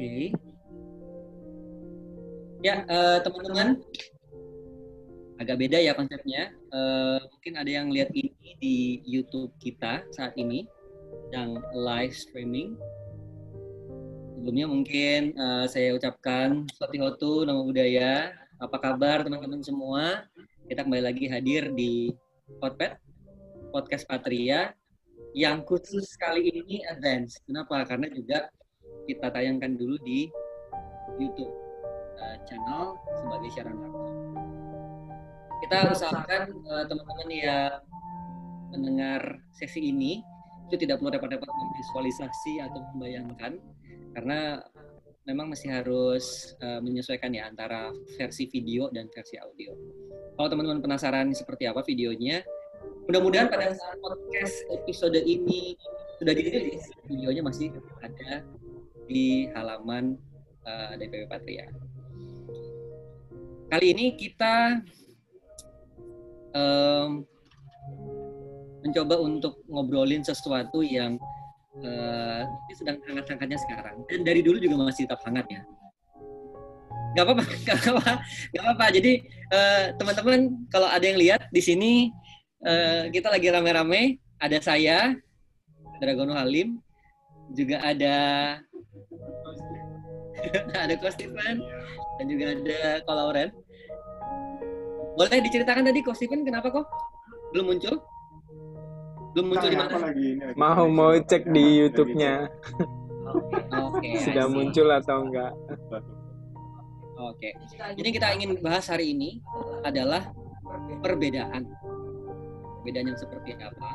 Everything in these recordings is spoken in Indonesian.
Oke. Ya, eh, teman-teman, agak beda ya konsepnya. Eh, mungkin ada yang lihat ini di YouTube kita saat ini, yang live streaming. Sebelumnya mungkin eh, saya ucapkan Hotu Nama Budaya. Apa kabar teman-teman semua? Kita kembali lagi hadir di Podpet, Podcast Patria, yang khusus kali ini advance. Kenapa? Karena juga kita tayangkan dulu di YouTube uh, channel sebagai siaran langsung. Kita usahakan uh, teman-teman yang mendengar sesi ini itu tidak perlu repot-repot memvisualisasi atau membayangkan karena memang masih harus uh, menyesuaikan ya antara versi video dan versi audio. Kalau teman-teman penasaran seperti apa videonya, mudah-mudahan pada saat podcast episode ini sudah dirilis, videonya masih ada di halaman uh, DPP Patria. Kali ini kita um, mencoba untuk ngobrolin sesuatu yang uh, sedang hangat-hangatnya sekarang dan dari dulu juga masih tetap hangat ya. Gak apa-apa, gak apa-apa. Jadi uh, teman-teman kalau ada yang lihat di sini uh, kita lagi rame-rame. Ada saya, Dragono Halim, juga ada ada Ko Steven dan juga ada Ko Lauren. Boleh diceritakan tadi Ko Steven kenapa kok belum muncul? Belum muncul di mana? Mau mau cek di YouTube-nya. Oke. Okay, Sudah muncul atau enggak? Oke. Okay. Jadi kita ingin bahas hari ini adalah perbedaan. Perbedaan yang seperti apa?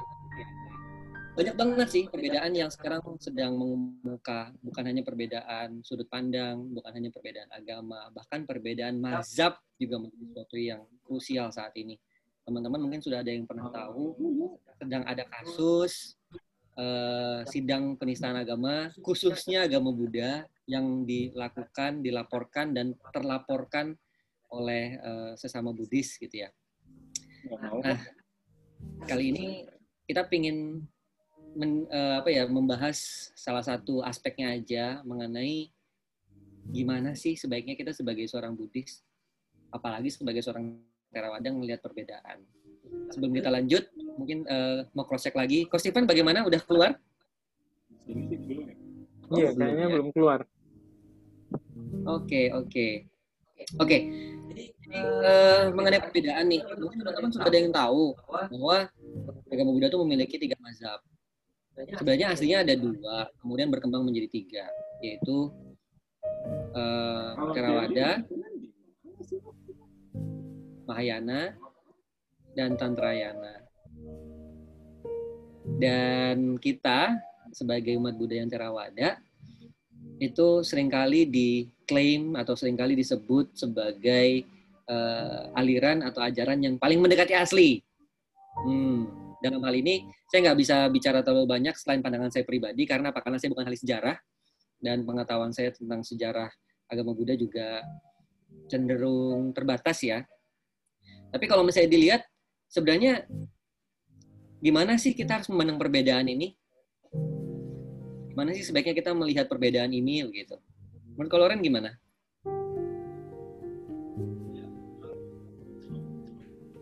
banyak banget sih perbedaan yang sekarang sedang mengemuka. Bukan hanya perbedaan sudut pandang bukan hanya perbedaan agama bahkan perbedaan mazhab juga menjadi sesuatu yang krusial saat ini. Teman-teman mungkin sudah ada yang pernah tahu sedang ada kasus uh, sidang penistaan agama khususnya agama Buddha yang dilakukan dilaporkan dan terlaporkan oleh uh, sesama Buddhis gitu ya. Nah kali ini kita pingin men, uh, apa ya membahas salah satu aspeknya aja mengenai gimana sih sebaiknya kita sebagai seorang Buddhis apalagi sebagai seorang Theravada melihat perbedaan. Sebelum kita lanjut, mungkin uh, mau cross check lagi. Ko Steven bagaimana? Udah keluar? Iya, kayaknya belum keluar. Oke, okay, oke. Okay. Oke. Okay. Jadi uh, mengenai perbedaan nih, mungkin teman-teman sudah ada yang tahu bahwa agama Buddha itu memiliki tiga mazhab sebenarnya aslinya ada dua, kemudian berkembang menjadi tiga, yaitu uh, Theravada, Mahayana, dan Tantrayana. Dan kita sebagai umat Buddha yang Theravada itu sering kali diklaim atau sering kali disebut sebagai uh, aliran atau ajaran yang paling mendekati asli. Hmm, dalam hal ini saya nggak bisa bicara terlalu banyak selain pandangan saya pribadi karena apa? Karena saya bukan ahli sejarah dan pengetahuan saya tentang sejarah agama Buddha juga cenderung terbatas ya. Tapi kalau misalnya dilihat sebenarnya gimana sih kita harus memandang perbedaan ini? Gimana sih sebaiknya kita melihat perbedaan ini gitu? Menurut Koloren gimana?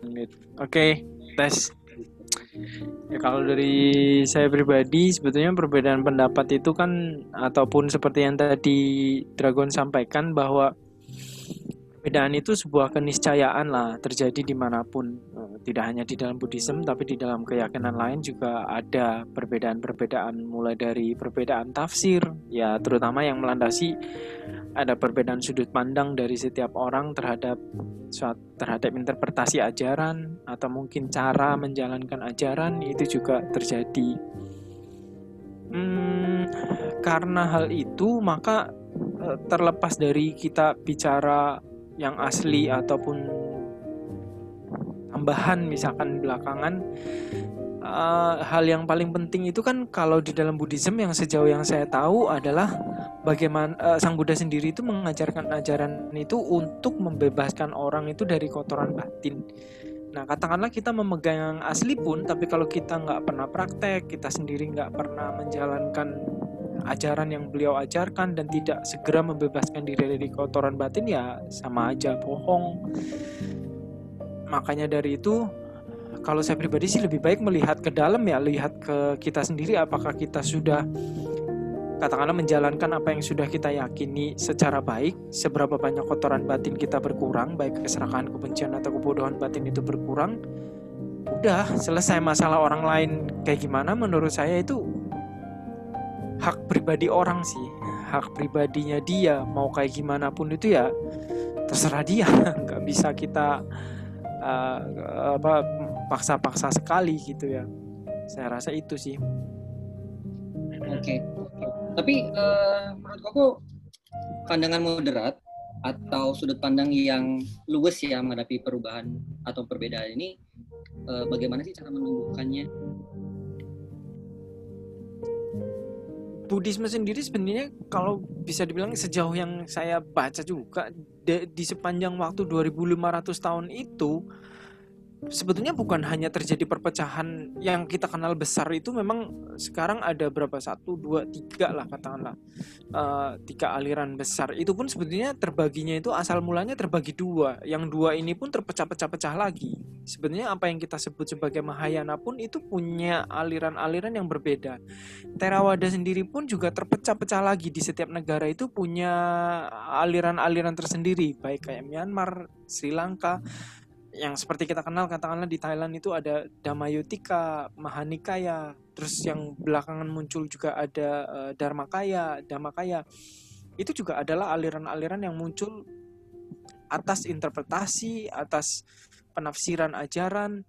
Oke, okay, tes. Ya kalau dari saya pribadi sebetulnya perbedaan pendapat itu kan ataupun seperti yang tadi Dragon sampaikan bahwa perbedaan itu sebuah keniscayaan lah terjadi di mana pun eh, tidak hanya di dalam Buddhism tapi di dalam keyakinan lain juga ada perbedaan-perbedaan mulai dari perbedaan tafsir ya terutama yang melandasi ada perbedaan sudut pandang dari setiap orang terhadap terhadap interpretasi ajaran atau mungkin cara menjalankan ajaran itu juga terjadi. Hmm, karena hal itu maka eh, terlepas dari kita bicara yang asli ataupun tambahan misalkan belakangan uh, hal yang paling penting itu kan kalau di dalam Buddhism yang sejauh yang saya tahu adalah bagaimana uh, Sang Buddha sendiri itu mengajarkan ajaran itu untuk membebaskan orang itu dari kotoran batin. Nah, katakanlah kita memegang asli pun, tapi kalau kita nggak pernah praktek, kita sendiri nggak pernah menjalankan ajaran yang beliau ajarkan dan tidak segera membebaskan diri dari kotoran batin, ya sama aja bohong. Makanya dari itu, kalau saya pribadi sih lebih baik melihat ke dalam ya, lihat ke kita sendiri apakah kita sudah katakanlah menjalankan apa yang sudah kita yakini secara baik, seberapa banyak kotoran batin kita berkurang, baik keserakahan, kebencian atau kebodohan batin itu berkurang, udah selesai masalah orang lain kayak gimana menurut saya itu hak pribadi orang sih, hak pribadinya dia mau kayak gimana pun itu ya terserah dia, nggak bisa kita uh, apa paksa-paksa sekali gitu ya. Saya rasa itu sih. Oke. Okay. Tapi uh, menurut aku pandangan moderat atau sudut pandang yang luwes ya menghadapi perubahan atau perbedaan ini uh, bagaimana sih cara menumbuhkannya? Buddhisme sendiri sebenarnya kalau bisa dibilang sejauh yang saya baca juga di, di sepanjang waktu 2500 tahun itu sebetulnya bukan hanya terjadi perpecahan yang kita kenal besar itu memang sekarang ada berapa? Satu dua tiga lah katakanlah. Uh, tiga aliran besar. Itu pun sebetulnya terbaginya itu asal mulanya terbagi dua. Yang dua ini pun terpecah-pecah-pecah lagi. Sebenarnya apa yang kita sebut sebagai Mahayana pun itu punya aliran-aliran yang berbeda. Theravada sendiri pun juga terpecah-pecah lagi di setiap negara itu punya aliran-aliran tersendiri. Baik kayak Myanmar Sri Lanka yang seperti kita kenal katakanlah di Thailand itu ada Damayutika, Mahanikaya, terus yang belakangan muncul juga ada uh, Dharmakaya, Dhammakaya. Itu juga adalah aliran-aliran yang muncul atas interpretasi, atas penafsiran ajaran.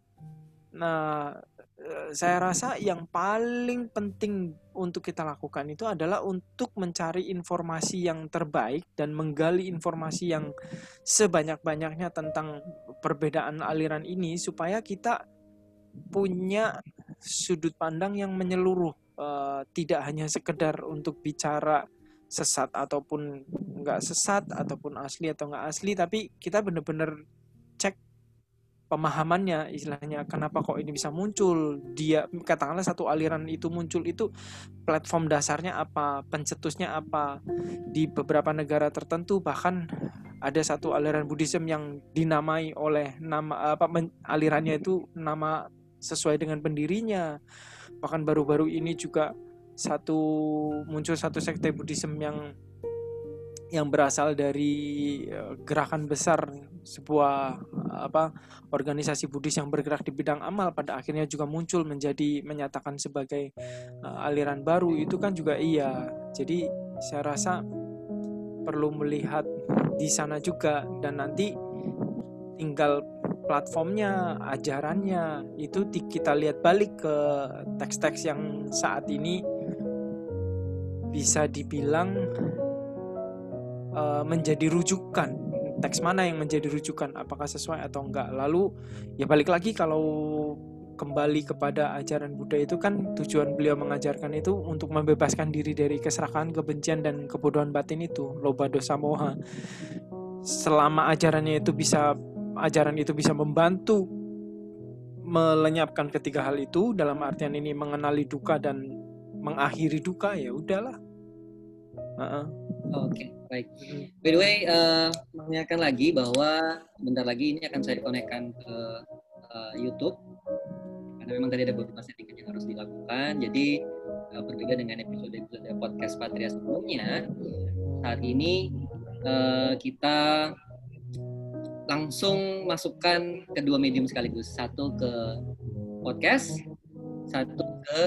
Nah, Eh, saya rasa yang paling penting untuk kita lakukan itu adalah untuk mencari informasi yang terbaik dan menggali informasi yang sebanyak-banyaknya tentang perbedaan aliran ini supaya kita punya sudut pandang yang menyeluruh uh, tidak hanya sekedar untuk bicara sesat ataupun nggak sesat ataupun asli atau nggak asli tapi kita benar-benar cek pemahamannya istilahnya kenapa kok ini bisa muncul dia katakanlah satu aliran itu muncul itu platform dasarnya apa pencetusnya apa. Di beberapa negara tertentu bahkan ada satu aliran Buddhism yang dinamai oleh nama apa men, alirannya itu nama sesuai dengan pendirinya. Bahkan baru-baru ini juga satu muncul satu sekte Buddhism yang yang berasal dari eh, gerakan besar sebuah apa organisasi Buddhis yang bergerak di bidang amal pada akhirnya juga muncul menjadi menyatakan sebagai uh, aliran baru itu kan juga iya. Jadi saya rasa perlu melihat di sana juga dan nanti tinggal platformnya, ajarannya itu kita lihat balik ke teks-teks yang saat ini bisa dibilang uh, menjadi rujukan teks mana yang menjadi rujukan apakah sesuai atau enggak lalu ya balik lagi kalau kembali kepada ajaran Buddha itu kan tujuan beliau mengajarkan itu untuk membebaskan diri dari keserakahan, kebencian dan kebodohan batin itu, loba dosa moha. Selama ajarannya itu bisa ajaran itu bisa membantu melenyapkan ketiga hal itu dalam artian ini mengenali duka dan mengakhiri duka ya udahlah. Uh -uh. Oke. Okay. Baik. By the way, uh, mengingatkan lagi bahwa bentar lagi ini akan saya konekkan ke uh, YouTube karena memang tadi ada beberapa settingan yang harus dilakukan. Jadi uh, berbeda dengan episode-episode podcast Patria sebelumnya, saat ini uh, kita langsung masukkan kedua medium sekaligus, satu ke podcast, satu ke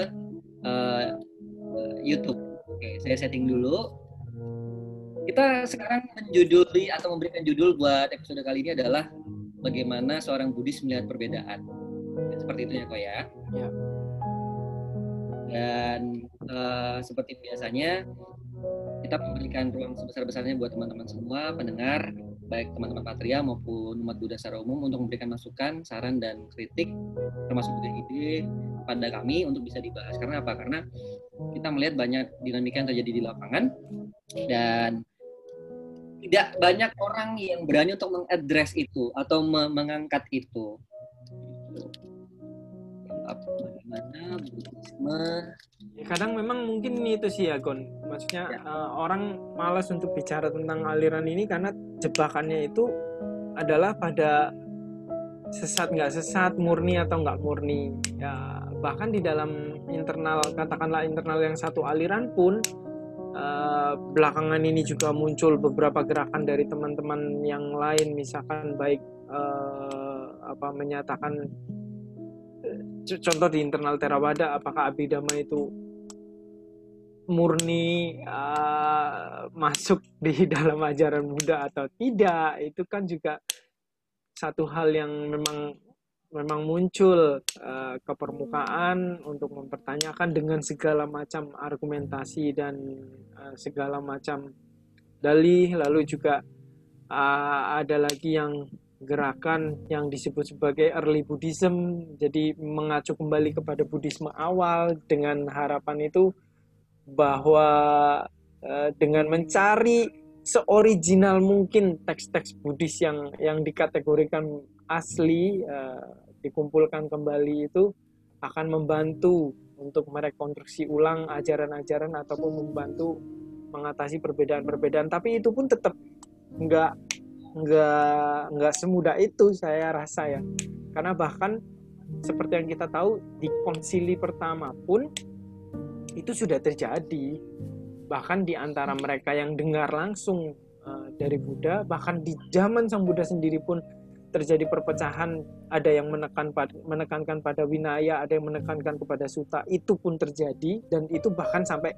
uh, YouTube. Oke, saya setting dulu kita sekarang menjuduli atau memberikan judul buat episode kali ini adalah bagaimana seorang Buddhis melihat perbedaan. Seperti itu ya kok ya. ya. Dan uh, seperti biasanya kita memberikan ruang sebesar-besarnya buat teman-teman semua pendengar baik teman-teman Patria maupun umat Buddha secara umum untuk memberikan masukan, saran dan kritik termasuk juga ide pada kami untuk bisa dibahas. Karena apa? Karena kita melihat banyak dinamika yang terjadi di lapangan dan tidak banyak orang yang berani untuk mengadres itu atau mengangkat itu. bagaimana budisme Ya, kadang memang mungkin itu sih ya Gon maksudnya Ya. eh, orang malas untuk bicara tentang aliran ini karena jebakannya itu adalah pada sesat nggak sesat murni atau nggak murni ya bahkan di dalam internal katakanlah internal yang satu aliran pun eh, belakangan ini juga muncul beberapa gerakan dari teman-teman yang lain misalkan baik eh, apa menyatakan eh, contoh di internal Theravada apakah abhidhamma itu murni eh, masuk di dalam ajaran Buddha atau tidak itu kan juga satu hal yang memang memang muncul eh, ke permukaan untuk mempertanyakan dengan segala macam argumentasi dan eh, segala macam dalih. Lalu juga eh, ada lagi yang gerakan yang disebut sebagai early Buddhism. Jadi mengacu kembali kepada Buddhisme awal dengan harapan itu bahwa eh, dengan mencari seoriginal mungkin teks-teks Buddhis yang yang dikategorikan asli eh, dikumpulkan kembali itu akan membantu untuk merekonstruksi ulang ajaran-ajaran ataupun membantu mengatasi perbedaan-perbedaan. Tapi itu pun tetap nggak nggak nggak semudah itu saya rasa ya. Karena bahkan seperti yang kita tahu di konsili pertama pun itu sudah terjadi. Bahkan di antara mereka yang dengar langsung uh, dari Buddha bahkan di zaman sang Buddha sendiri pun terjadi perpecahan ada yang menekan menekankan pada winaya ada yang menekankan kepada suta itu pun terjadi dan itu bahkan sampai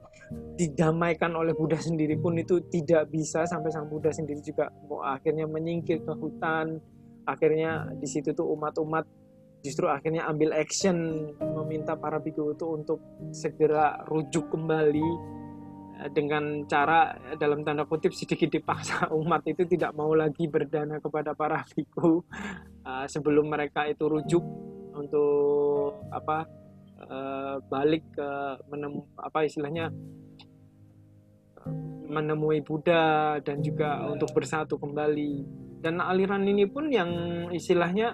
didamaikan oleh Buddha sendiri pun itu tidak bisa sampai sang Buddha sendiri juga. Mau akhirnya menyingkir ke hutan akhirnya di situ tuh umat-umat justru akhirnya ambil action meminta para biku itu untuk segera rujuk kembali dengan cara dalam tanda kutip sedikit dipaksa umat itu tidak mau lagi berdana kepada para biku. Uh, sebelum mereka itu rujuk untuk apa uh, balik ke menem apa istilahnya menemui Buddha dan juga untuk bersatu kembali. Dan aliran ini pun yang istilahnya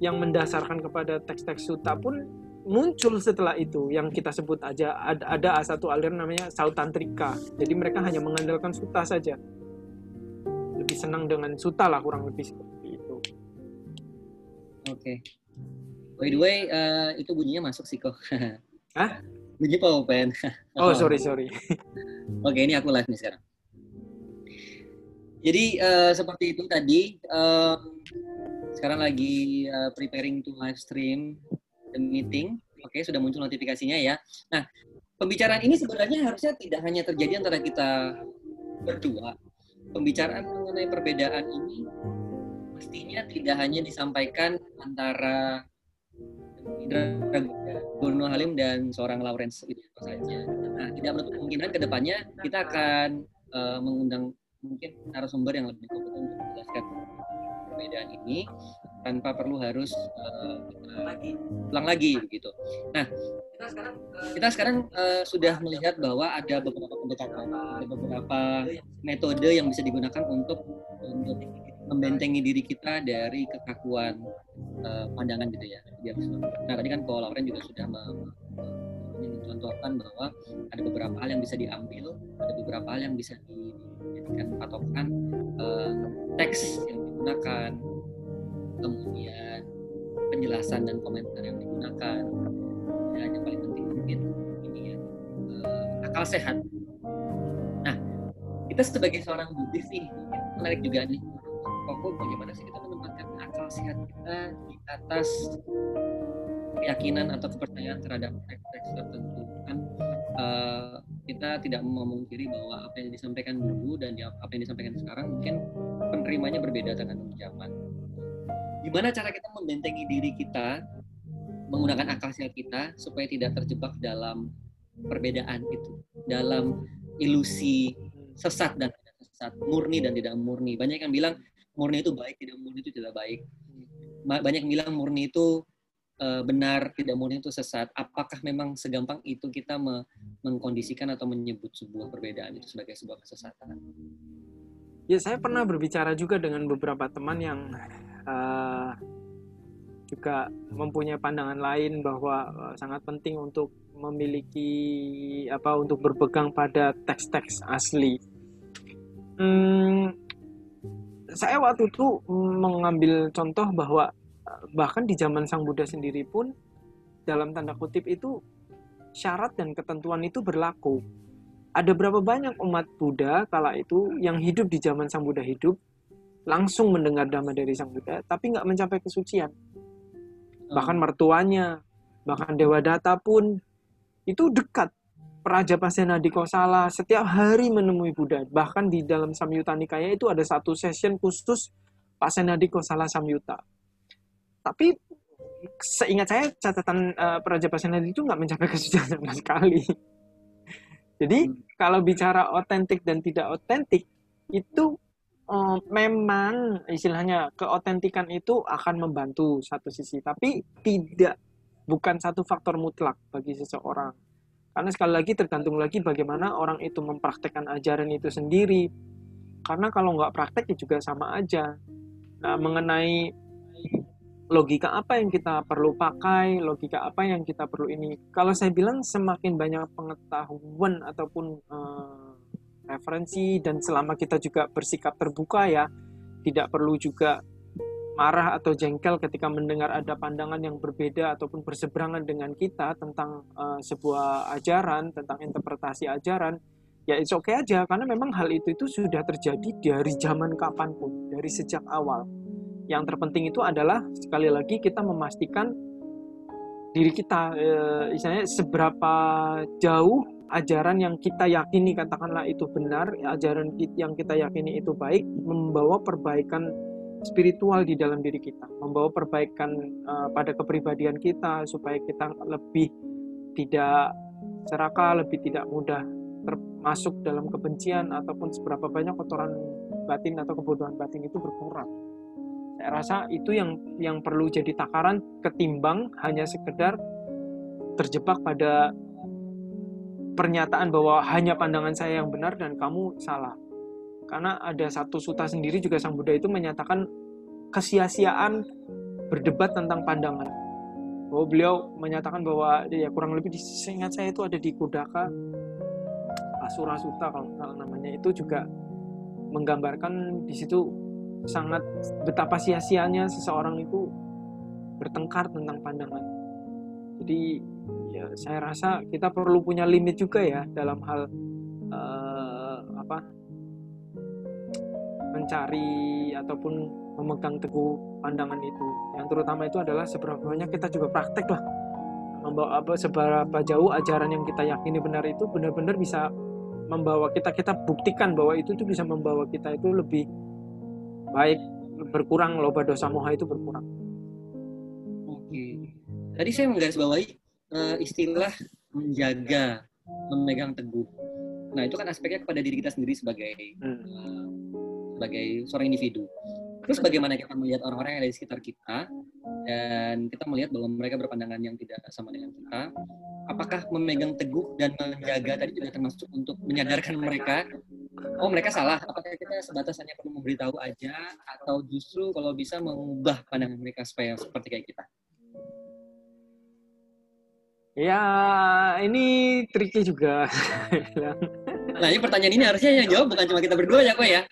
yang mendasarkan kepada teks-teks suta pun muncul setelah itu yang kita sebut aja ada, ada satu aliran namanya Sautantrika. Jadi mereka hanya mengandalkan suta saja. Lebih senang dengan suta lah kurang lebih seperti itu. Oke. Okay. By the way, uh, itu bunyinya masuk sih kok. Hah? Bunyi pen. oh, sorry, sorry. Oke, ini aku live nih sekarang. Jadi uh, seperti itu tadi. Uh, sekarang lagi uh, preparing to live stream the meeting. Oke, sudah muncul notifikasinya ya. Nah, pembicaraan ini sebenarnya harusnya tidak hanya terjadi antara kita berdua. Pembicaraan mengenai perbedaan ini mestinya tidak hanya disampaikan antara Gono Halim dan seorang Lawrence itu saja. Nah, tidak menutup kemungkinan ke depannya kita akan uh, mengundang mungkin narasumber yang lebih kompeten untuk menjelaskan perbedaan ini tanpa perlu harus uh, lagi ulang lagi begitu. Nah, kita sekarang kita sekarang uh, sudah melihat bahwa ada beberapa pendekatan, ada beberapa metode yang bisa digunakan untuk untuk membentengi diri kita dari kekakuan uh, pandangan gitu ya. Nah, tadi kan Ko Lauren juga sudah mencontohkan bahwa ada beberapa hal yang bisa diambil, ada beberapa hal yang bisa dijadikan patokan uh, teks yang digunakan, kemudian penjelasan dan komentar yang digunakan. Dan yang paling penting mungkin ini ya uh, akal sehat. Nah kita sebagai seorang Buddhis nih menarik juga nih kok bagaimana sih kita menempatkan akal sehat kita di atas keyakinan atau kepercayaan terhadap teks-teks tertentu? Kan uh, kita tidak memungkiri bahwa apa yang disampaikan dulu dan apa yang disampaikan sekarang mungkin penerimanya berbeda dengan zaman gimana cara kita membentengi diri kita menggunakan akal sehat kita supaya tidak terjebak dalam perbedaan itu dalam ilusi sesat dan tidak sesat murni dan tidak murni. Banyak yang bilang murni itu baik tidak murni itu tidak baik. Banyak yang bilang murni itu uh, benar tidak murni itu sesat. Apakah memang segampang itu kita me mengkondisikan atau menyebut sebuah perbedaan itu sebagai sebuah kesesatan? Ya saya pernah berbicara juga dengan beberapa teman yang uh, juga mempunyai pandangan lain bahwa uh, sangat penting untuk memiliki apa untuk berpegang pada teks-teks asli. Hmm, saya waktu itu mengambil contoh bahwa bahkan di zaman Sang Buddha sendiri pun dalam tanda kutip itu syarat dan ketentuan itu berlaku. Ada berapa banyak umat Buddha kala itu yang hidup di zaman Sang Buddha hidup langsung mendengar dhamma dari Sang Buddha tapi nggak mencapai kesucian. Bahkan mertuanya, bahkan Dewa Data pun itu dekat. Praja Pasena di Kosala setiap hari menemui Buddha. Bahkan di dalam Samyutta Nikaya itu ada satu session khusus Pasena di Kosala Samyutta. Tapi seingat saya catatan uh, Praja Pasena itu nggak mencapai kesucian sama sekali. Jadi hmm. kalau bicara otentik dan tidak otentik itu uh, memang istilahnya keotentikan itu akan membantu satu sisi, tapi tidak bukan satu faktor mutlak bagi seseorang karena sekali lagi tergantung lagi bagaimana orang itu mempraktekkan ajaran itu sendiri. Karena kalau nggak praktek ya juga sama aja. Nah, mengenai logika apa yang kita perlu pakai, logika apa yang kita perlu ini. Kalau saya bilang semakin banyak pengetahuan ataupun uh, referensi dan selama kita juga bersikap terbuka ya, tidak perlu juga marah atau jengkel ketika mendengar ada pandangan yang berbeda ataupun berseberangan dengan kita tentang uh, sebuah ajaran, tentang interpretasi ajaran, ya itu oke okay aja karena memang hal itu itu sudah terjadi dari zaman kapan pun, dari sejak awal. Yang terpenting itu adalah sekali lagi kita memastikan diri kita, e, misalnya seberapa jauh ajaran yang kita yakini katakanlah itu benar, ajaran yang kita yakini itu baik, membawa perbaikan spiritual di dalam diri kita, membawa perbaikan uh, pada kepribadian kita supaya kita lebih tidak serakah, lebih tidak mudah termasuk dalam kebencian ataupun seberapa banyak kotoran batin atau kebodohan batin itu berkurang. Saya rasa itu yang yang perlu jadi takaran ketimbang hanya sekedar terjebak pada pernyataan bahwa hanya pandangan saya yang benar dan kamu salah karena ada satu suta sendiri juga sang Buddha itu menyatakan kesia-siaan berdebat tentang pandangan bahwa beliau menyatakan bahwa ya kurang lebih seingat saya itu ada di Kudaka Asura Suta kalau, kalau namanya itu juga menggambarkan di situ sangat betapa sia-sianya seseorang itu bertengkar tentang pandangan. Jadi ya saya rasa kita perlu punya limit juga ya dalam hal uh, apa mencari ataupun memegang teguh pandangan itu. Yang terutama itu adalah seberapa banyak kita juga praktek lah. Membawa apa seberapa jauh ajaran yang kita yakini benar itu benar-benar bisa membawa kita kita buktikan bahwa itu tuh bisa membawa kita itu lebih baik berkurang loba dosa moha itu berkurang. Oke. Tadi saya menggarisbawahi uh, istilah menjaga, memegang teguh. Nah itu kan aspeknya kepada diri kita sendiri sebagai hmm. uh, sebagai seorang individu. Terus bagaimana kita melihat orang-orang yang ada di sekitar kita dan kita melihat bahwa mereka berpandangan yang tidak sama dengan kita. Apakah memegang teguh dan menjaga tadi juga termasuk untuk menyadarkan mereka oh mereka salah apakah kita sebatas hanya perlu memberitahu aja atau justru kalau bisa mengubah pandangan mereka supaya seperti kayak kita ya ini tricky juga nah ini pertanyaan ini harusnya yang jawab bukan cuma kita berdua ya kok ya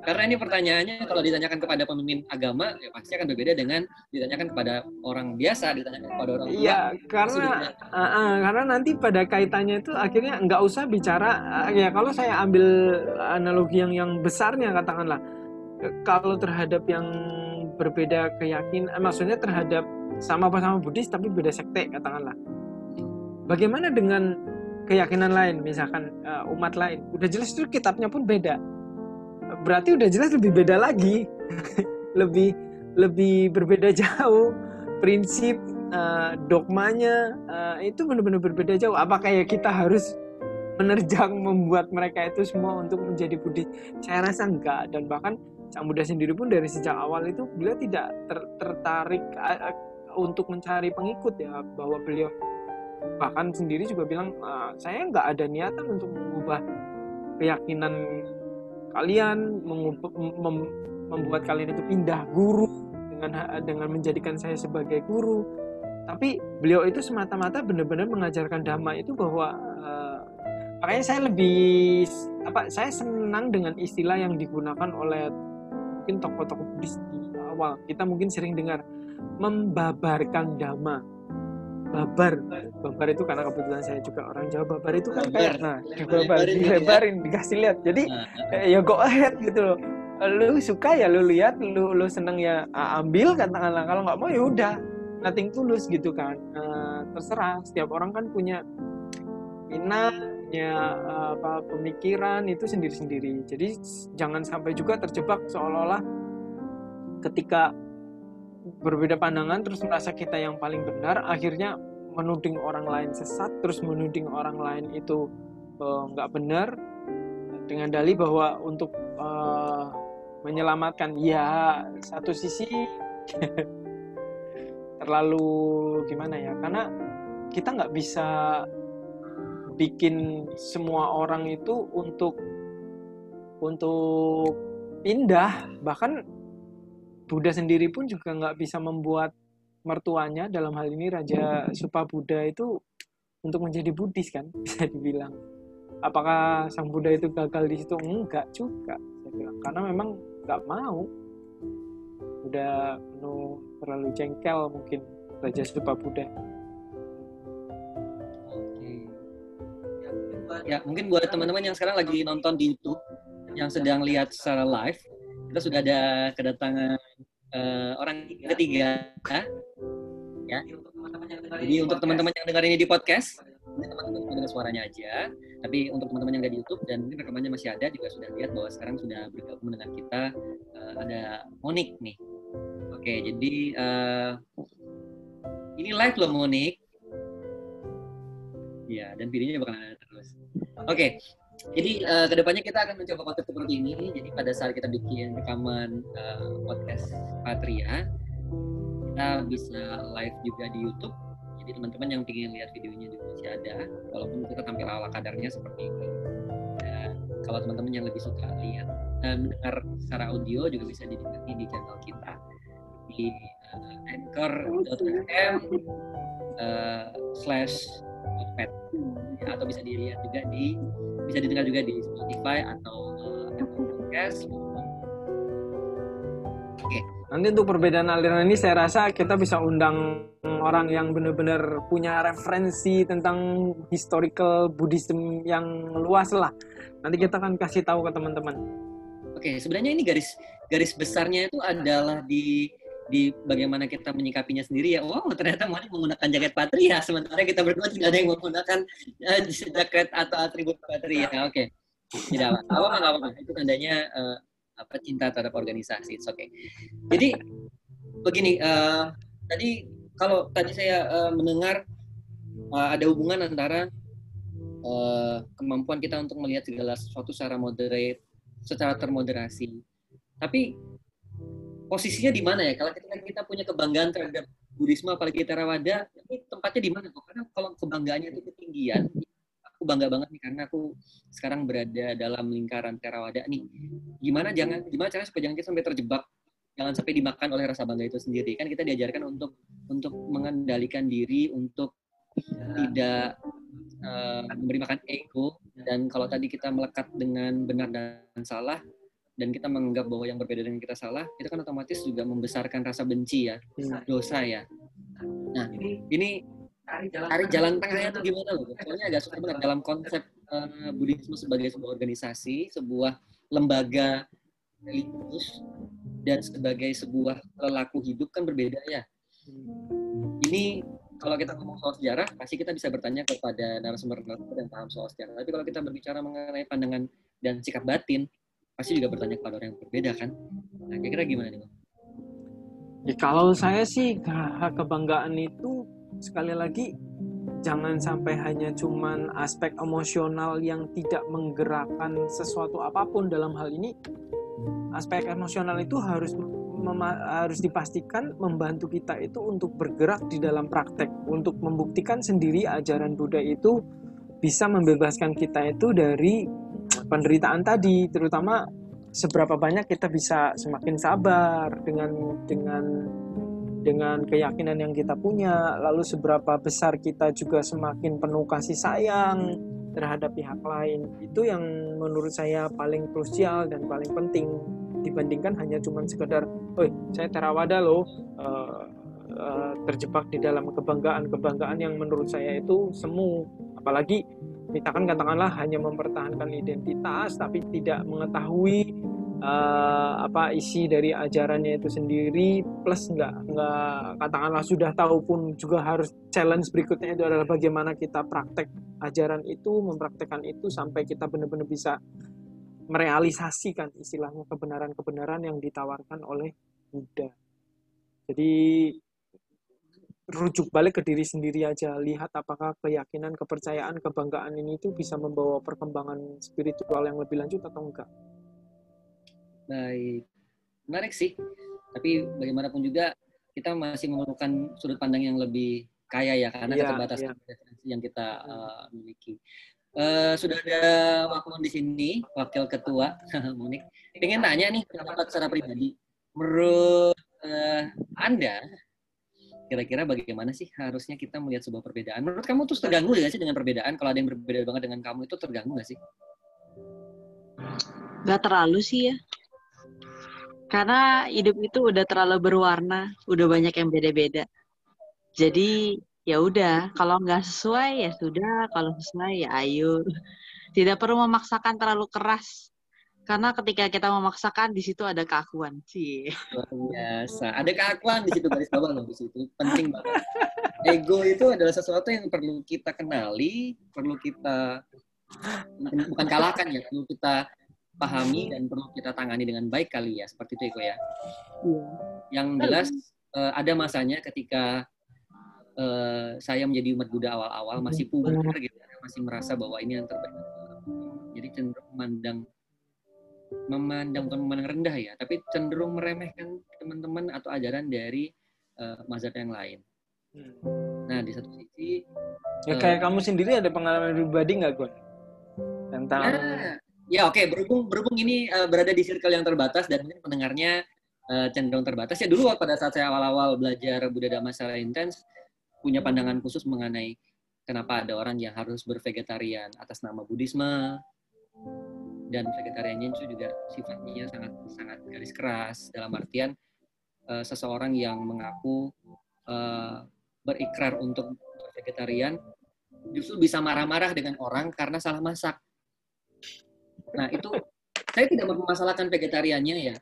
karena ini pertanyaannya kalau ditanyakan kepada pemimpin agama ya pasti akan berbeda dengan ditanyakan kepada orang biasa, ditanyakan kepada orang tua. Iya, karena uh, uh, karena nanti pada kaitannya itu akhirnya nggak usah bicara uh, ya kalau saya ambil analogi yang yang besarnya katakanlah kalau terhadap yang berbeda keyakinan, eh, maksudnya terhadap sama-sama Buddhis tapi beda sekte katakanlah. Bagaimana dengan keyakinan lain, misalkan uh, umat lain? Udah jelas itu kitabnya pun beda. Berarti udah jelas lebih beda lagi. Lebih lebih berbeda jauh. Prinsip uh, dogmanya uh, itu benar-benar berbeda jauh. Apakah ya kita harus menerjang membuat mereka itu semua untuk menjadi Budi saya rasa enggak. Dan bahkan Sang Buddha sendiri pun dari sejak awal itu beliau tidak ter tertarik untuk mencari pengikut ya bahwa beliau bahkan sendiri juga bilang uh, saya nggak ada niatan untuk mengubah keyakinan kalian mem membuat kalian itu pindah guru dengan dengan menjadikan saya sebagai guru. Tapi beliau itu semata-mata benar-benar mengajarkan dhamma itu bahwa uh, makanya saya lebih apa saya senang dengan istilah yang digunakan oleh mungkin tokoh-tokoh Buddhis di awal. Kita mungkin sering dengar membabarkan dhamma babar. Babar itu karena kebetulan saya juga orang Jawa babar itu kan kayak nah dibabar dilebarin dikasih lihat. Jadi nah, ya go ahead gitu loh. Lu suka ya lu lihat lu lu seneng ya ambil katakanlah. Kalau nggak mau ya udah nothing tulus gitu kan. Uh, terserah. Setiap orang kan punya minat punya uh, apa pemikiran itu sendiri-sendiri. Jadi jangan sampai juga terjebak seolah-olah ketika berbeda pandangan terus merasa kita yang paling benar akhirnya menuding orang lain sesat terus menuding orang lain itu eh, nggak uh, benar dengan dalih bahwa untuk uh, menyelamatkan ya satu sisi terlalu gimana ya karena kita nggak bisa bikin semua orang itu untuk untuk pindah bahkan Buddha sendiri pun juga nggak bisa membuat mertuanya dalam hal ini Raja Supa Buddha itu untuk menjadi Buddhis kan bisa dibilang apakah sang Buddha itu gagal di situ enggak juga saya bilang karena memang nggak mau udah penuh terlalu jengkel mungkin Raja Stupa Buddha. Oke. Ya, mungkin buat teman-teman yang sekarang lagi nonton di YouTube, yang sedang lihat secara live, kita sudah ada kedatangan uh, orang ketiga, ya. Jadi untuk teman-teman yang dengar ini di podcast, teman-teman mendengar suaranya aja. Tapi untuk teman-teman yang ada di YouTube dan mungkin rekamannya masih ada juga sudah lihat bahwa sekarang sudah bergabung dengan kita uh, ada Monik nih. Oke, jadi uh, ini live loh Monik. Ya, dan videonya bakal ada terus. Oke, jadi uh, ke depannya kita akan mencoba konsep seperti ini. Jadi pada saat kita bikin rekaman uh, podcast Patria, kita bisa live juga di YouTube jadi teman-teman yang ingin lihat videonya juga masih ada, walaupun kita tampil ala kadarnya seperti ini. Dan kalau teman-teman yang lebih suka lihat dan mendengar secara audio juga bisa dinikmati di channel kita di uh, anchor.fm uh, slash atau bisa dilihat juga di bisa didengar juga di Spotify atau uh, Apple Podcast. Oke. Okay. Nanti untuk perbedaan aliran ini saya rasa kita bisa undang orang yang benar-benar punya referensi tentang historical Buddhism yang luas lah. Nanti kita akan kasih tahu ke teman-teman. Oke, sebenarnya ini garis garis besarnya itu adalah di di bagaimana kita menyikapinya sendiri ya. Wow, ternyata Mari menggunakan jaket patria, sementara kita berdua tidak ada yang menggunakan uh, jaket atau atribut patria. Oke, tidak apa-apa, apa-apa. Itu tandanya uh, apa cinta terhadap organisasi. Oke. Okay. Jadi begini, uh, tadi kalau tadi saya uh, mendengar uh, ada hubungan antara uh, kemampuan kita untuk melihat segala sesuatu secara moderate, secara termoderasi. Tapi posisinya di mana ya? Kalau kita kita punya kebanggaan terhadap Buddhisme apalagi Theravada, ini tempatnya di mana kok? Karena kalau kebanggaannya itu ketinggian, aku bangga banget nih karena aku sekarang berada dalam lingkaran Terawada nih. Gimana jangan gimana caranya supaya jangan kita sampai terjebak jangan sampai dimakan oleh rasa bangga itu sendiri. Kan kita diajarkan untuk untuk mengendalikan diri, untuk tidak uh, memberi makan ego dan kalau tadi kita melekat dengan benar dan salah dan kita menganggap bahwa yang berbeda dengan kita salah, itu kan otomatis juga membesarkan rasa benci ya, hmm. dosa ya. Nah, ini cari jalan, cari jalan tengahnya itu gimana loh? Soalnya agak suka banget dalam konsep uh, Buddhisme sebagai sebuah organisasi, sebuah lembaga religius dan sebagai sebuah pelaku hidup kan berbeda ya. Ini kalau kita ngomong soal sejarah, pasti kita bisa bertanya kepada narasumber-narasumber yang paham soal sejarah. Tapi kalau kita berbicara mengenai pandangan dan sikap batin, pasti juga bertanya kepada orang yang berbeda kan. Nah, kira-kira gimana nih, Ya, kalau saya sih kebanggaan itu sekali lagi jangan sampai hanya cuman aspek emosional yang tidak menggerakkan sesuatu apa pun dalam hal ini. Aspek emosional itu harus harus dipastikan membantu kita itu untuk bergerak di dalam praktek. Untuk membuktikan sendiri ajaran Buddha itu bisa membebaskan kita itu dari penderitaan tadi terutama seberapa banyak kita bisa semakin sabar dengan dengan dengan keyakinan yang kita punya, lalu seberapa besar kita juga semakin penuh kasih sayang terhadap pihak lain. Itu yang menurut saya paling krusial dan paling penting dibandingkan hanya cuma sekedar, "Oh, saya terawada loh." Uh, uh, terjebak di dalam kebanggaan-kebanggaan yang menurut saya itu semu. Apalagi kita kan katakanlah hanya mempertahankan identitas tapi tidak mengetahui uh, apa isi dari ajarannya itu sendiri plus nggak nggak katakanlah sudah tahu pun juga harus challenge berikutnya itu adalah bagaimana kita praktek ajaran itu mempraktekkan itu sampai kita benar-benar bisa merealisasikan istilahnya kebenaran-kebenaran yang ditawarkan oleh Buddha. Jadi rujuk balik ke diri sendiri aja, lihat apakah keyakinan, kepercayaan, kebanggaan ini itu bisa membawa perkembangan spiritual yang lebih lanjut atau enggak. Baik, menarik sih. Tapi bagaimanapun juga kita masih memerlukan sudut pandang yang lebih kaya ya karena yeah, keterbatasan yeah. referensi yang kita uh, miliki. Uh, sudah ada wakil di sini, wakil ketua Monik. Pengen tanya nih pendapat secara pribadi. Menurut uh, Anda, kira-kira bagaimana sih harusnya kita melihat sebuah perbedaan? Menurut kamu tuh terganggu ya sih dengan perbedaan? Kalau ada yang berbeda banget dengan kamu itu terganggu nggak sih? Gak terlalu sih ya karena hidup itu udah terlalu berwarna, udah banyak yang beda-beda. Jadi ya udah, kalau nggak sesuai ya sudah, kalau sesuai ya ayo. Tidak perlu memaksakan terlalu keras. Karena ketika kita memaksakan di situ ada keakuan sih. Luar biasa. Ada keakuan di situ garis bawah loh di situ. Penting banget. Ego itu adalah sesuatu yang perlu kita kenali, perlu kita bukan kalahkan ya, perlu kita pahami dan perlu kita tangani dengan baik kali ya seperti itu Eko ya. Iya. Yang jelas uh, ada masanya ketika uh, saya menjadi umat Buddha awal-awal masih puber gitu, masih merasa bahwa ini yang terbaik. Jadi cenderung memandang memandang bukan memandang rendah ya, tapi cenderung meremehkan teman-teman atau ajaran dari uh, mazhab yang lain. Hmm. Nah di satu sisi ya kayak uh, kamu sendiri ada pengalaman pribadi nggak Gun? Tentang nah, Ya oke, okay. berhubung berhubung ini uh, berada di circle yang terbatas dan mungkin pendengarnya uh, cenderung terbatas. Ya dulu pada saat saya awal-awal belajar Buddha Dhamma secara intens, punya pandangan khusus mengenai kenapa ada orang yang harus bervegetarian atas nama Buddhisme dan vegetariannya itu juga sifatnya sangat sangat garis keras dalam artian uh, seseorang yang mengaku uh, berikrar untuk vegetarian justru bisa marah-marah dengan orang karena salah masak Nah, itu saya tidak mempermasalahkan vegetariannya ya.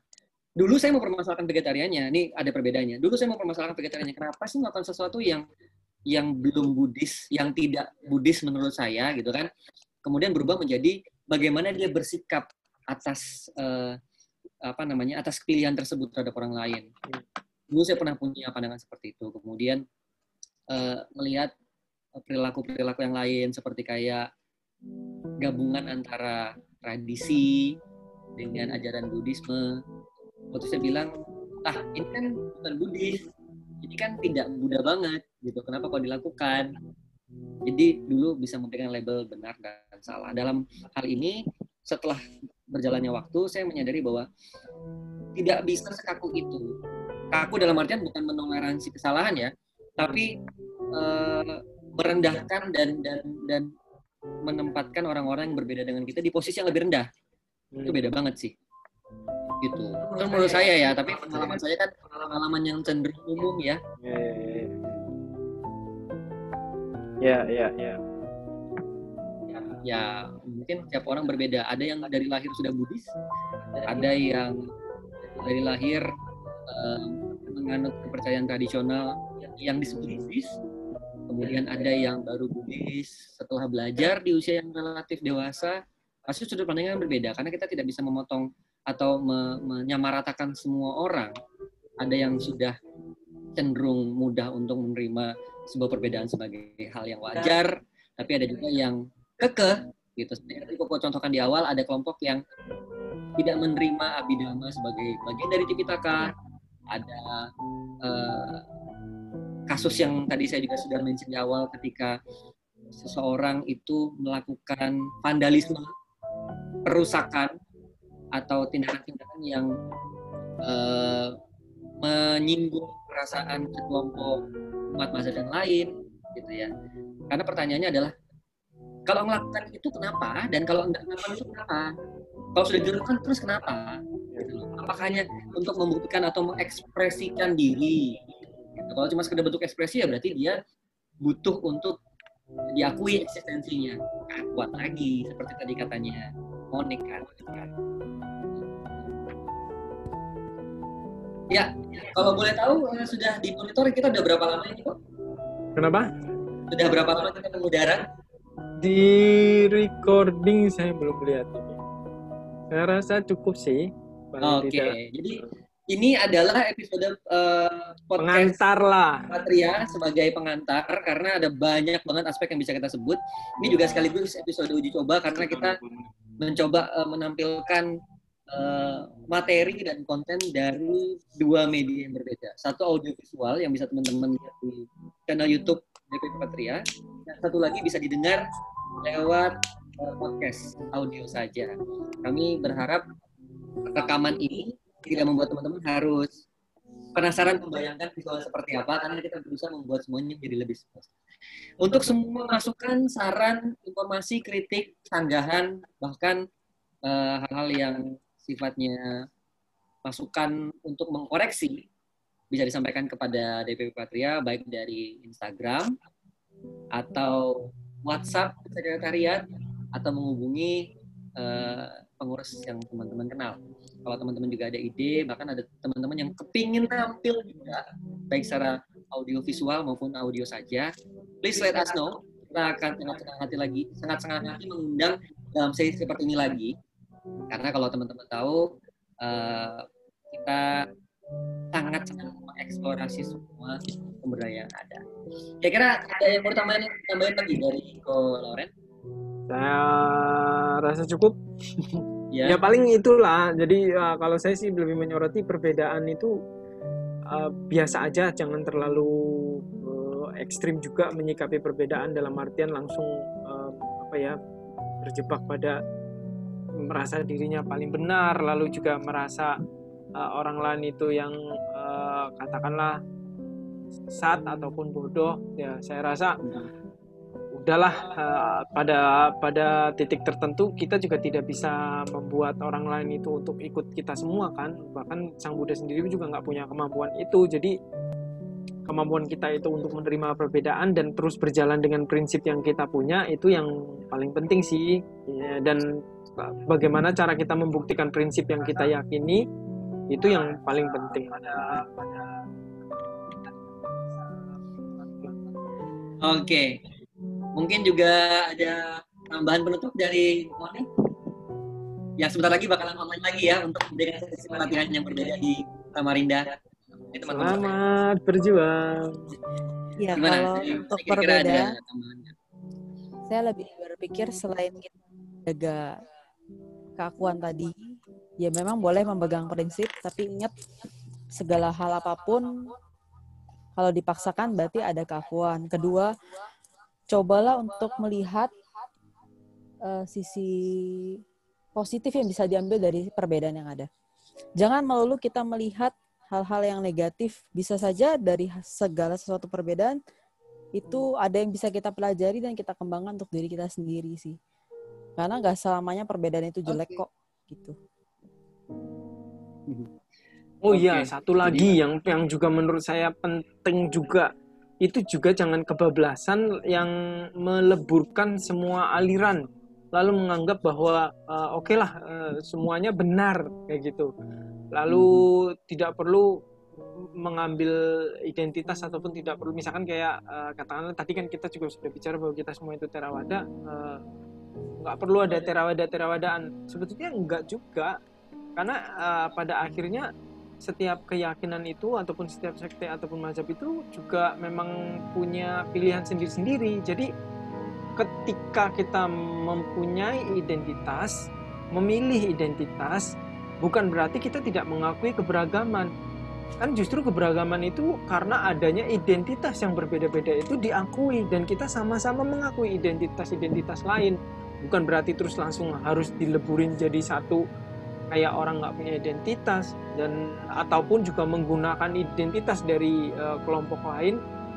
Dulu saya mempermasalahkan vegetariannya. Ini ada perbedaannya. Dulu saya mempermasalahkan vegetariannya. Kenapa sih melakukan sesuatu yang yang belum Buddhis, yang tidak Buddhis menurut saya gitu kan. Kemudian berubah menjadi bagaimana dia bersikap atas uh, apa namanya atas pilihan tersebut terhadap orang lain. Dulu saya pernah punya pandangan seperti itu. Kemudian uh, melihat perilaku-perilaku yang lain seperti kayak gabungan antara tradisi dengan ajaran Buddhisme. Waktu saya bilang, ah ini kan bukan Buddhis, ini kan tidak Buddha banget, gitu. Kenapa kok dilakukan? Jadi dulu bisa memberikan label benar dan salah. Dalam hal ini, setelah berjalannya waktu, saya menyadari bahwa tidak bisa sekaku itu. Kaku dalam artian bukan menoleransi kesalahan ya, tapi uh, merendahkan dan dan dan menempatkan orang-orang yang berbeda dengan kita di posisi yang lebih rendah. Hmm. Itu beda banget sih. Gitu. Itu menurut saya ya, tapi pengalaman saya kan pengalaman yang cenderung umum ya. Ya, ya, ya. Ya, ya mungkin setiap orang berbeda. Ada yang dari lahir sudah Buddhis, ada yang dari lahir um, menganut kepercayaan tradisional yang disebut Buddhis, kemudian ada yang baru Buddhis setelah belajar di usia yang relatif dewasa pasti sudut pandangnya berbeda karena kita tidak bisa memotong atau me menyamaratakan semua orang ada yang sudah cenderung mudah untuk menerima sebuah perbedaan sebagai hal yang wajar tapi ada juga yang kekeh gitu. Seperti kok contohkan di awal ada kelompok yang tidak menerima abidama sebagai bagian dari Tipitaka. Ada uh, kasus yang tadi saya juga sudah mention di awal ketika seseorang itu melakukan vandalisme, perusakan atau tindakan-tindakan yang uh, menyinggung perasaan sekelompok umat mazhab yang lain gitu ya. Karena pertanyaannya adalah kalau melakukan itu kenapa dan kalau enggak melakukan itu kenapa? Kalau sudah dilakukan terus kenapa? Gitu apakah hanya untuk membuktikan atau mengekspresikan diri? Gitu. kalau cuma sekedar bentuk ekspresi ya berarti dia butuh untuk diakui eksistensinya. Nah, kuat lagi seperti tadi katanya Monik kan ya kalau boleh tahu eh, sudah di monitor kita udah berapa lama ini kok kenapa? Sudah berapa lama kita mengudara di recording saya belum lihat ini. Saya rasa cukup sih oke okay. jadi ini adalah episode uh, podcast pengantar lah. Patria sebagai pengantar karena ada banyak banget aspek yang bisa kita sebut. Ini juga sekaligus episode uji coba karena kita mencoba uh, menampilkan uh, materi dan konten dari dua media yang berbeda. Satu audio visual yang bisa teman-teman lihat di channel YouTube DPP Patria, dan satu lagi bisa didengar lewat uh, podcast audio saja. Kami berharap rekaman ini tidak membuat teman-teman harus penasaran membayangkan visual seperti apa karena kita berusaha membuat semuanya menjadi lebih sempurna. Untuk semua masukan, saran, informasi, kritik, sanggahan, bahkan eh, hal-hal uh, yang sifatnya masukan untuk mengkoreksi bisa disampaikan kepada DPP Patria baik dari Instagram atau WhatsApp sekretariat atau menghubungi uh, pengurus yang teman-teman kenal. Kalau teman-teman juga ada ide bahkan ada teman-teman yang kepingin tampil juga baik secara audio visual maupun audio saja please let us know. Kita akan sangat senang hati lagi sangat senang hati mengundang dalam sesi seperti ini lagi karena kalau teman-teman tahu uh, kita sangat sangat mengeksplorasi semua sumber daya yang ada. Kira-kira ada yang mau tambahin, tambahin lagi dari Ko Lauren? Saya rasa cukup. ya. ya paling itulah jadi uh, kalau saya sih lebih menyoroti perbedaan itu uh, biasa aja jangan terlalu uh, ekstrim juga menyikapi perbedaan dalam artian langsung uh, apa ya berjebak pada merasa dirinya paling benar lalu juga merasa uh, orang lain itu yang uh, katakanlah sat ataupun bodoh ya saya rasa udahlah uh, pada pada titik tertentu kita juga tidak bisa membuat orang lain itu untuk ikut kita semua kan. Bahkan sang Buddha sendiri juga nggak punya kemampuan itu. Jadi kemampuan kita itu untuk menerima perbedaan dan terus berjalan dengan prinsip yang kita punya itu yang paling penting sih. Ya, dan bagaimana cara kita membuktikan prinsip yang kita yakini itu yang paling penting Oke, okay. Mungkin juga ada tambahan penutup dari Moni? Ya sebentar lagi bakalan online lagi ya untuk memberikan sesi pelatihan yang berbeda di Samarinda. Itu Selamat berjuang. Ya kalau untuk perbedaan, saya lebih berpikir selain kita jaga keakuan tadi, ya memang boleh memegang prinsip, tapi ingat segala hal apa pun kalau dipaksakan berarti ada keakuan. Kedua, cobalah untuk melihat uh, sisi positif yang bisa diambil dari perbedaan yang ada. Jangan melulu kita melihat hal-hal yang negatif. Bisa saja dari segala sesuatu perbedaan itu ada yang bisa kita pelajari dan kita kembangkan untuk diri kita sendiri sih. Karena nggak selamanya perbedaan itu jelek okay. kok, gitu. Oh iya, okay. satu lagi yang yang juga menurut saya penting juga itu juga jangan kebablasan yang meleburkan semua aliran lalu menganggap bahwa uh, oke okay lah uh, semuanya benar kayak gitu lalu hmm. tidak perlu mengambil identitas ataupun tidak perlu misalkan kayak uh, katakanlah tadi kan kita juga sudah bicara bahwa kita semua itu terawada uh, nggak perlu ada terawada terawadaan sebetulnya enggak juga karena uh, pada akhirnya setiap keyakinan itu ataupun setiap sekte ataupun mazhab itu juga memang punya pilihan sendiri-sendiri. Jadi ketika kita mempunyai identitas, memilih identitas, bukan berarti kita tidak mengakui keberagaman. Kan justru keberagaman itu karena adanya identitas yang berbeda-beda itu diakui dan kita sama-sama mengakui identitas-identitas lain. Bukan berarti terus langsung harus dileburin jadi satu kayak orang nggak punya identitas dan ataupun juga menggunakan identitas dari uh, kelompok lain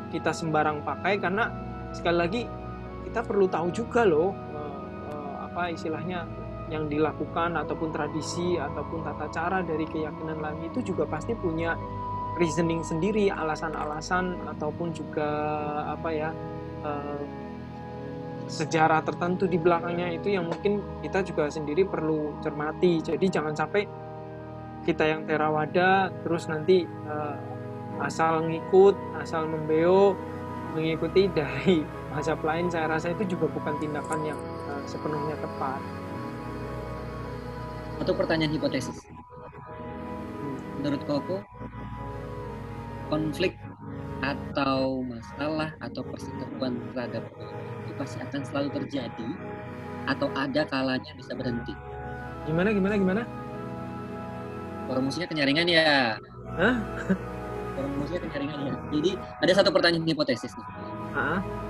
kita sembarang pakai karena sekali lagi kita perlu tahu juga loh uh, uh, apa istilahnya yang dilakukan ataupun tradisi ataupun tata cara dari keyakinan lain itu juga pasti punya reasoning sendiri alasan-alasan ataupun juga apa ya uh, sejarah tertentu di belakangnya itu yang mungkin kita juga sendiri perlu cermati jadi jangan sampai kita yang terawada terus nanti uh, asal ngikut asal membeo mengikuti dari mazhab lain saya rasa itu juga bukan tindakan yang uh, sepenuhnya tepat satu pertanyaan hipotesis. Menurut Koko, konflik atau masalah atau perseteruan terhadap pasti akan selalu terjadi atau ada kalanya bisa berhenti. Gimana gimana gimana? Promosinya kenyaringan ya. Hah? Promosinya kenyaringan ya. Jadi ada satu pertanyaan hipotesis nih.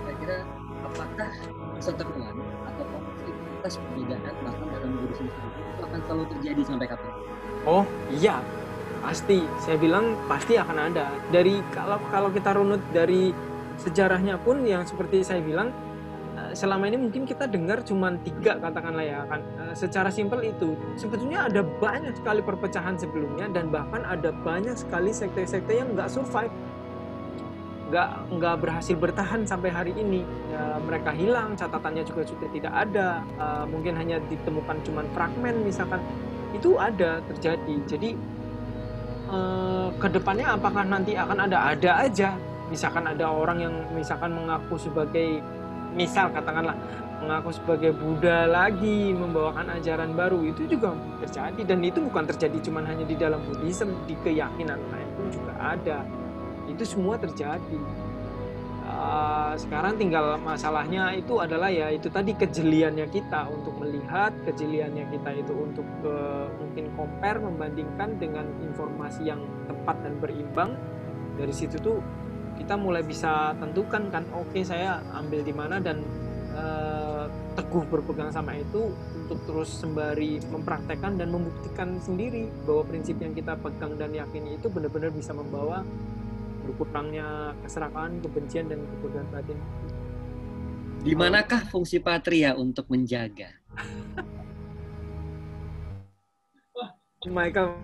Kira-kira apakah perseteruan atau konflik atas perbedaan bahkan dalam diri sendiri akan selalu terjadi sampai kapan? Oh iya, pasti. Saya bilang pasti akan ada. Dari kalau kalau kita runut dari sejarahnya pun yang seperti saya bilang selama ini mungkin kita dengar cuma tiga katakanlah ya kan. Eh, secara simpel itu sebetulnya ada banyak sekali perpecahan sebelumnya dan bahkan ada banyak sekali sekte-sekte yang nggak survive. Nggak nggak berhasil bertahan sampai hari ini. Ya, mereka hilang catatannya juga sudah tidak ada. Uh, mungkin hanya ditemukan cuman fragmen misalkan. Itu ada terjadi. Jadi uh, ke depannya apakah nanti akan ada ada aja? Misalkan ada orang yang misalkan mengaku sebagai misal katakanlah mengaku sebagai Buddha lagi membawakan ajaran baru itu juga terjadi. Dan itu bukan terjadi cuman hanya di dalam Buddhism di keyakinan lain pun juga ada. Itu semua terjadi. Uh, sekarang tinggal masalahnya itu adalah ya itu tadi kejeliannya kita untuk melihat kejeliannya kita itu untuk uh, mungkin compare membandingkan dengan informasi yang tepat dan berimbang. Dari situ tuh kita mulai bisa tentukan kan oke okay, saya ambil di mana dan uh, teguh berpegang sama itu untuk terus sembari mempraktekkan dan membuktikan sendiri bahwa prinsip yang kita pegang dan yakini itu benar-benar bisa membawa berkurangnya keserakahan, kebencian dan kebodohan batin. Di manakah fungsi patria untuk menjaga? Michael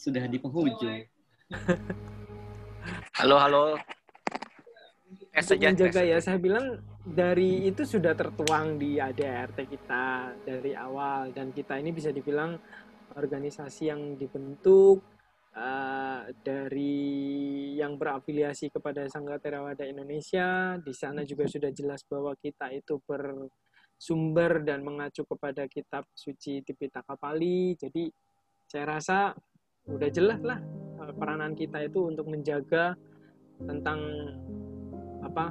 sudah di penghujung. halo, halo. Eh saja. Menjaga ya, saya bilang dari itu sudah tertuang di ADRT kita dari awal dan kita ini bisa dibilang organisasi yang dibentuk uh, dari yang berafiliasi kepada Sangga Terawada Indonesia. Di sana juga sudah jelas bahwa kita itu bersumber dan mengacu kepada kitab suci Tipitaka Pali. Jadi saya rasa udah jelas lah peranan kita itu untuk menjaga tentang apa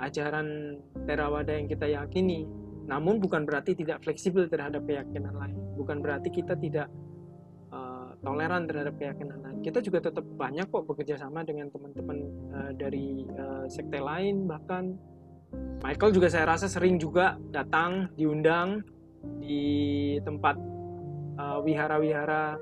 ajaran Terawada yang kita yakini. Namun bukan berarti tidak fleksibel terhadap keyakinan lain. Bukan berarti kita tidak toleran terhadap keyakinan lain. Kita juga tetap banyak kok bekerja sama dengan teman-teman uh, dari uh, sekte lain bahkan Michael juga saya rasa sering juga datang diundang di tempat uh, wihara-wihara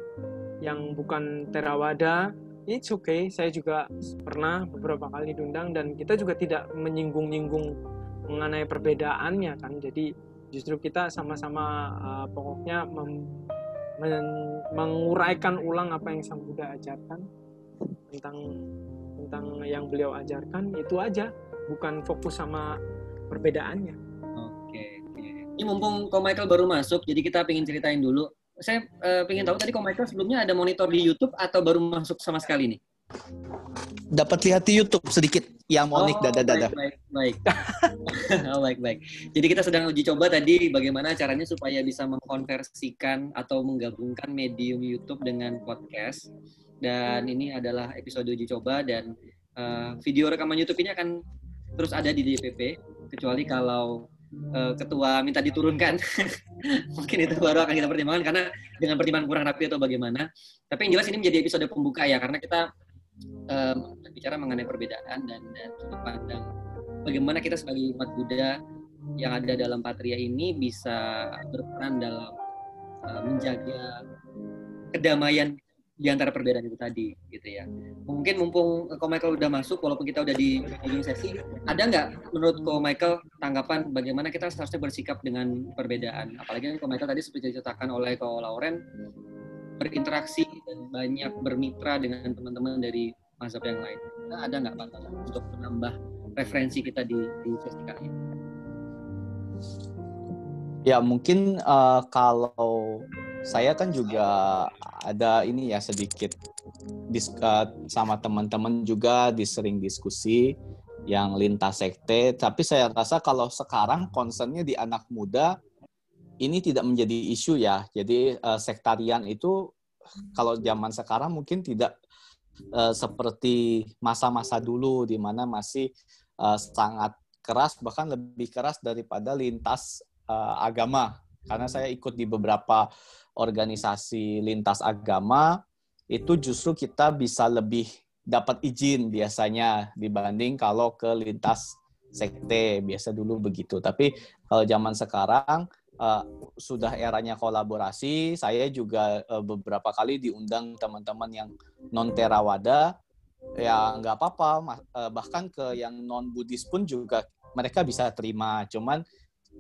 yang bukan terawada. It's okay, saya juga pernah beberapa kali diundang dan kita juga tidak menyinggung-nyinggung mengenai perbedaannya kan. Jadi justru kita sama-sama uh, pokoknya menguraikan ulang apa yang Sang Buddha ajarkan tentang tentang yang beliau ajarkan itu aja bukan fokus sama perbedaannya oke oke ini mumpung Ko Michael baru masuk jadi kita pengen ceritain dulu saya uh, pengen tahu tadi Ko Michael sebelumnya ada monitor di YouTube atau baru masuk sama sekali nih dapat lihat di YouTube sedikit yang Monik oh, dada dada. Baik baik. Baik. oh, baik baik. Jadi kita sedang uji coba tadi bagaimana caranya supaya bisa mengkonversikan atau menggabungkan medium YouTube dengan podcast. Dan ini adalah episode uji coba dan uh, video rekaman YouTube ini akan terus ada di DPP kecuali kalau uh, ketua minta diturunkan. Mungkin itu baru akan kita pertimbangkan karena dengan pertimbangan kurang rapi atau bagaimana. Tapi yang jelas ini menjadi episode pembuka ya karena kita um, bicara mengenai perbedaan dan, dan sudut pandang bagaimana kita sebagai umat Buddha yang ada dalam patria ini bisa berperan dalam uh, menjaga kedamaian di antara perbedaan itu tadi gitu ya. Mungkin mumpung Ko Michael udah masuk walaupun kita udah di ujung sesi, ada nggak menurut Ko Michael tanggapan bagaimana kita seharusnya bersikap dengan perbedaan? Apalagi Ko Michael tadi seperti diceritakan oleh Ko Lauren berinteraksi dan banyak bermitra dengan teman-teman dari mazhab yang lain. Nah, ada nggak Pak untuk menambah referensi kita di, di sesi kali ini? Ya mungkin uh, kalau saya kan juga ada ini ya sedikit diskus sama teman-teman juga disering diskusi yang lintas sekte. Tapi saya rasa kalau sekarang concernnya di anak muda ini tidak menjadi isu ya. Jadi uh, sektarian itu kalau zaman sekarang mungkin tidak uh, seperti masa-masa dulu di mana masih uh, sangat keras bahkan lebih keras daripada lintas uh, agama. Karena saya ikut di beberapa organisasi lintas agama itu justru kita bisa lebih dapat izin biasanya dibanding kalau ke lintas sekte. Biasa dulu begitu. Tapi kalau zaman sekarang uh, sudah eranya kolaborasi saya juga uh, beberapa kali diundang teman-teman yang non terawada ya nggak apa-apa uh, bahkan ke yang non Buddhis pun juga mereka bisa terima. Cuman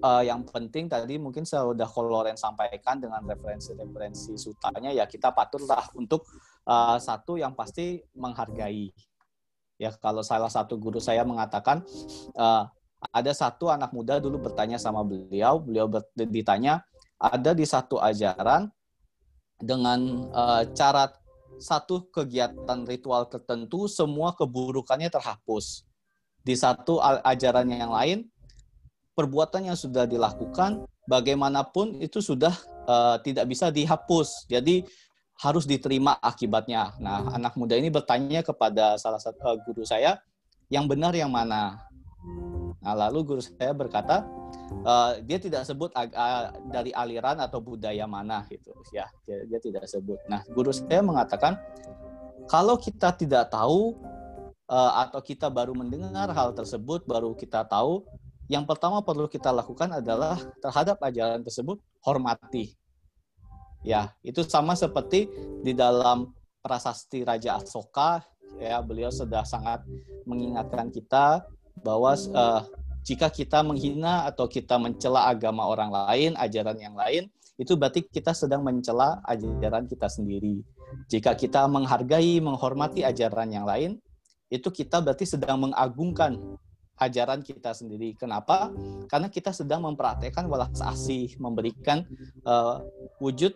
uh, yang penting tadi mungkin saya sudah Loren sampaikan dengan referensi-referensi sutanya ya kita patutlah untuk uh, satu yang pasti menghargai. Ya kalau salah satu guru saya mengatakan uh, ada satu anak muda dulu bertanya sama beliau beliau ditanya ada di satu ajaran dengan uh, cara satu kegiatan ritual tertentu semua keburukannya terhapus. Di satu ajaran yang lain perbuatan yang sudah dilakukan bagaimanapun itu sudah uh, tidak bisa dihapus. Jadi harus diterima akibatnya. Nah, anak muda ini bertanya kepada salah satu uh, guru saya, yang benar yang mana? Nah, lalu guru saya berkata, uh, dia tidak sebut uh, dari aliran atau budaya mana gitu. Ya, dia, dia tidak sebut. Nah, guru saya mengatakan, kalau kita tidak tahu uh, atau kita baru mendengar hal tersebut, baru kita tahu yang pertama perlu kita lakukan adalah terhadap ajaran tersebut hormati. Ya, itu sama seperti di dalam prasasti Raja Asoka, ya beliau sudah sangat mengingatkan kita bahwa uh, jika kita menghina atau kita mencela agama orang lain, ajaran yang lain, itu berarti kita sedang mencela ajaran kita sendiri. Jika kita menghargai, menghormati ajaran yang lain, itu kita berarti sedang mengagungkan ajaran kita sendiri. Kenapa? Karena kita sedang mempraktekkan welas asih, memberikan uh, wujud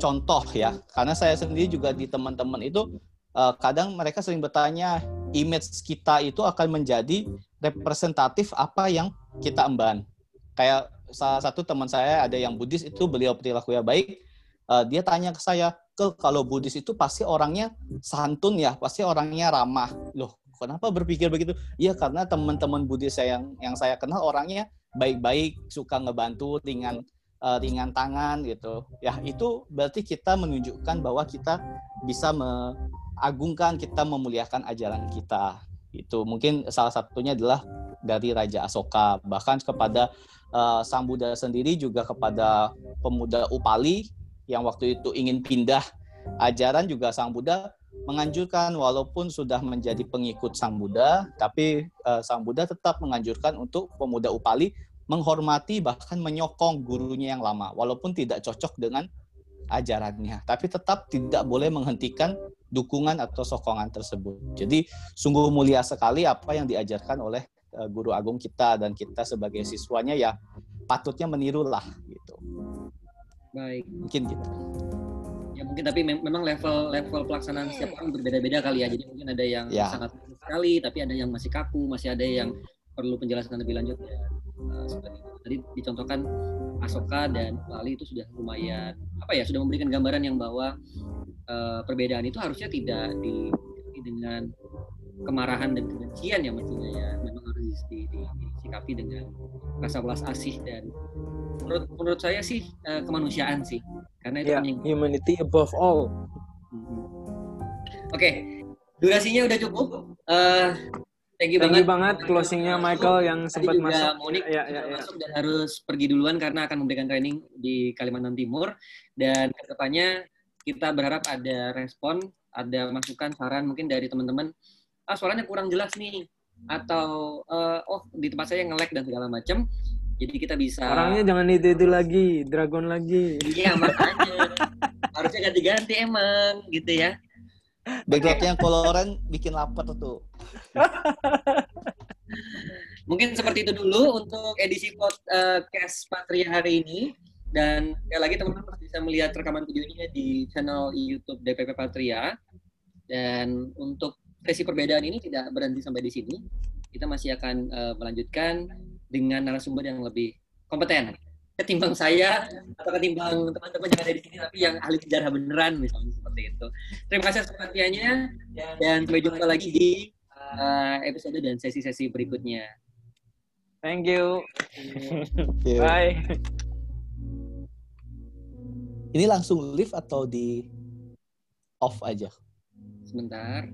contoh ya. Karena saya sendiri juga di teman-teman itu uh, kadang mereka sering bertanya image kita itu akan menjadi representatif apa yang kita emban. Kayak salah satu teman saya ada yang Buddhis itu beliau perilaku ya baik. Uh, dia tanya ke saya, ke kalau Buddhis itu pasti orangnya santun ya, pasti orangnya ramah. Loh, Kenapa berpikir begitu? Iya karena teman-teman Buddhis saya yang yang saya kenal orangnya baik-baik, suka ngebantu, ringan uh, ringan tangan gitu. Ya itu berarti kita menunjukkan bahwa kita bisa mengagungkan, kita memuliakan ajaran kita. Itu mungkin salah satunya adalah dari Raja Asoka. Bahkan kepada uh, Sang Buddha sendiri juga kepada pemuda Upali yang waktu itu ingin pindah ajaran juga Sang Buddha menganjurkan walaupun sudah menjadi pengikut Sang Buddha, tapi uh, Sang Buddha tetap menganjurkan untuk pemuda Upali menghormati bahkan menyokong gurunya yang lama walaupun tidak cocok dengan ajarannya, tapi tetap tidak boleh menghentikan dukungan atau sokongan tersebut. Jadi sungguh mulia sekali apa yang diajarkan oleh uh, guru agung kita dan kita sebagai siswanya ya patutnya menirulah gitu. Baik. Mungkin gitu ya mungkin tapi mem memang level level pelaksanaan setiap orang berbeda-beda kali ya. Jadi mungkin ada yang ya. sangat sekali tapi ada yang masih kaku masih ada yang perlu penjelasan lebih lanjut. Ya uh, seperti itu. Tadi dicontohkan Asoka dan Lali itu sudah lumayan apa ya sudah memberikan gambaran yang bahwa uh, perbedaan itu harusnya tidak di, dengan kemarahan dan kebencian ya mestinya ya. Memang harus di, di, disikapi dengan rasa belas asih dan menurut menurut saya sih uh, kemanusiaan sih karena itu yeah, humanity above all mm-hmm. oke okay. durasinya udah cukup uh, Thank you Thank banget. you banget closingnya Michael yang sempat juga masuk. Monik Ya, ya, ya. masuk dan harus pergi duluan karena akan memberikan training di Kalimantan Timur dan ke depannya kita berharap ada respon, ada masukan, saran mungkin dari teman-teman. Ah suaranya kurang jelas nih atau eh, oh di tempat saya nge-lag dan segala macam. Jadi kita bisa Orangnya jangan itu itu lagi, Dragon lagi. Iya makanya harusnya ganti-ganti emang gitu ya. Background yang koloran bikin lapar tuh. Mungkin seperti itu dulu untuk edisi podcast Patria hari ini. Dan sekali lagi teman-teman bisa melihat rekaman videonya di channel YouTube DPP Patria. Dan untuk sesi perbedaan ini tidak berhenti sampai di sini. Kita masih akan eh, melanjutkan dengan narasumber yang lebih kompeten ketimbang saya atau ketimbang teman-teman yang ada di sini tapi yang ahli sejarah beneran misalnya seperti itu. Terima kasih atas perhatiannya dan sampai jumpa lagi di eh, episode dan sesi-sesi berikutnya. Thank you. Oke. Bye. Ini langsung live atau di off aja? Sebentar.